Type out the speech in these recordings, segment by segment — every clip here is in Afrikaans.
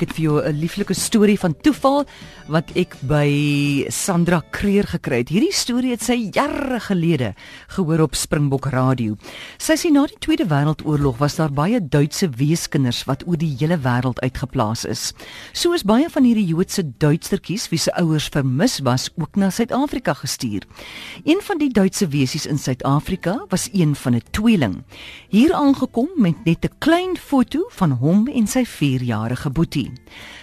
Ek het vir jou 'n lieflike storie van toeval wat ek by Sandra Kreer gekry het. Hierdie storie het sy jare gelede gehoor op Springbok Radio. Sy sê na die Tweede Wêreldoorlog was daar baie Duitse weeskinders wat oor die hele wêreld uitgeplaas is. So is baie van hierdie Joodse Duitsertjies wie se ouers vermis was ook na Suid-Afrika gestuur. Een van die Duitse weesies in Suid-Afrika was een van 'n tweeling. Hier aangekom met net 'n klein foto van hom en sy 4-jarige boetie.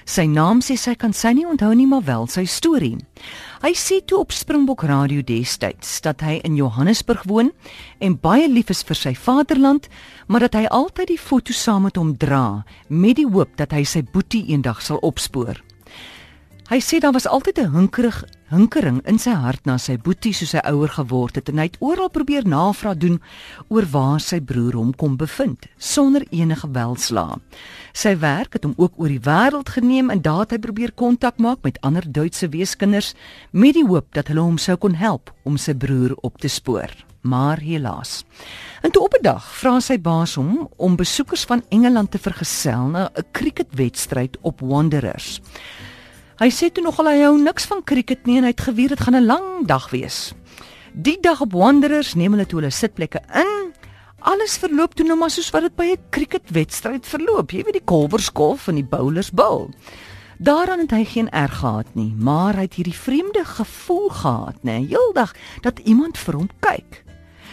Sy naam sê sy kan sy nie onthou nie, maar wel sy storie. Hy sê toe op Springbok Radio destyds dat hy in Johannesburg woon en baie lief is vir sy vaderland, maar dat hy altyd die foto saam met hom dra met die hoop dat hy sy boetie eendag sal opspoor. Hy sê daar was altyd 'n hinkerig hinkering in sy hart na sy boetie soos hy ouer geword het en hy het oral probeer navraag doen oor waar sy broer hom kom bevind sonder enige welslaa. Sy werk het hom ook oor die wêreld geneem en daar het hy probeer kontak maak met ander Duitse weeskinders met die hoop dat hulle hom sou kon help om sy broer op te spoor. Maar helaas. En toe op 'n dag vra sy baas hom om besoekers van Engeland te vergesel na 'n cricketwedstryd op Wanderers. Hy sê toe nogal hy hou niks van cricket nie en hy het geweet dit gaan 'n lang dag wees. Die dag op Wanderers neem hulle toe hulle sitplekke in. Alles verloop toe nou maar soos wat dit by 'n cricketwedstryd verloop. Jy weet die kolwers kolf en die bowlers bowl. Daaraan het hy geen erg gehad nie, maar hy het hierdie vreemde gevoel gehad, nê, heeldag dat iemand vir hom kyk.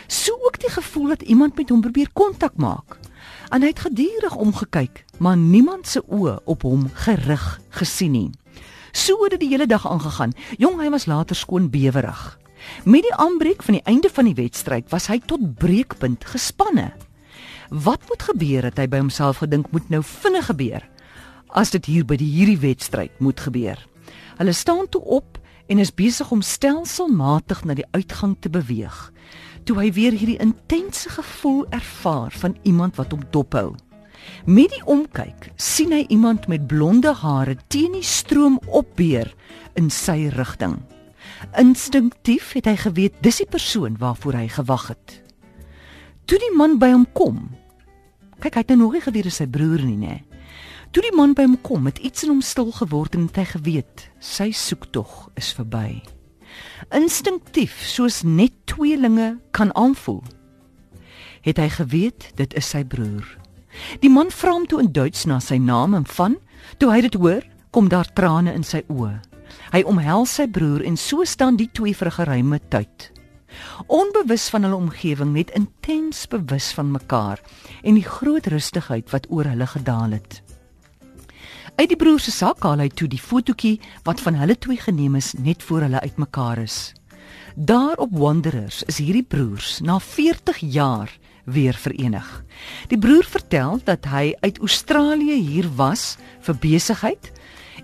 So ook die gevoel dat iemand met hom probeer kontak maak. En hy het gedurig omgekyk, maar niemand se oë op hom gerig gesien nie. So het dit die hele dag aangegaan. Jong, hy was later skoon bewerig. Met die aanbreek van die einde van die wedstryd was hy tot breekpunt gespanne. Wat moet gebeur het hy by homself gedink moet nou vinnig gebeur as dit hier by die hierdie wedstryd moet gebeur. Hulle staan toe op en is besig om stelselmatig na die uitgang te beweeg. Toe hy weer hierdie intense gevoel ervaar van iemand wat hom dophou. Met die omkyk sien hy iemand met blonde hare teen die stroom opbeer in sy rigting. Instinktief het hy geweet dis die persoon waarvoor hy gewag het. Toe die man by hom kom. Kyk, hy het nou nog nie geweet dis sy broer nie, nê. Toe die man by hom kom, het iets in hom stil geword en hy geweet sy soektog is verby. Instinktief, soos net tweelinge kan aanvoel, het hy geweet dit is sy broer. Die man vra hom toe in Duits na sy naam en van, toe hy dit hoor, kom daar trane in sy oë. Hy omhels sy broer en so staan die twee vir 'n geruime tyd. Onbewus van hulle omgewing, net intens bewus van mekaar en die groot rustigheid wat oor hulle gedaal het. Uit die broer se sak haal hy toe die fotootjie wat van hulle twee geneem is net voor hulle uitmekaar is. Daar op Wanderers is hierdie broers na 40 jaar weer verenig. Die broer vertel dat hy uit Australië hier was vir besigheid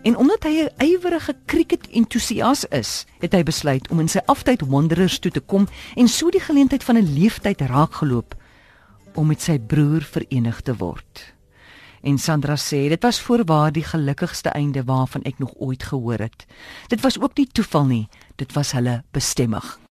en omdat hy 'n ywerige cricket-entoesias is, het hy besluit om in sy aftyd Wanderers toe te kom en so die geleentheid van 'n leeftyd raakgeloop om met sy broer verenig te word. En Sandra sê dit was voorwaar die gelukkigste einde waarvan ek nog ooit gehoor het. Dit was ook nie toeval nie, dit was hulle bestemming.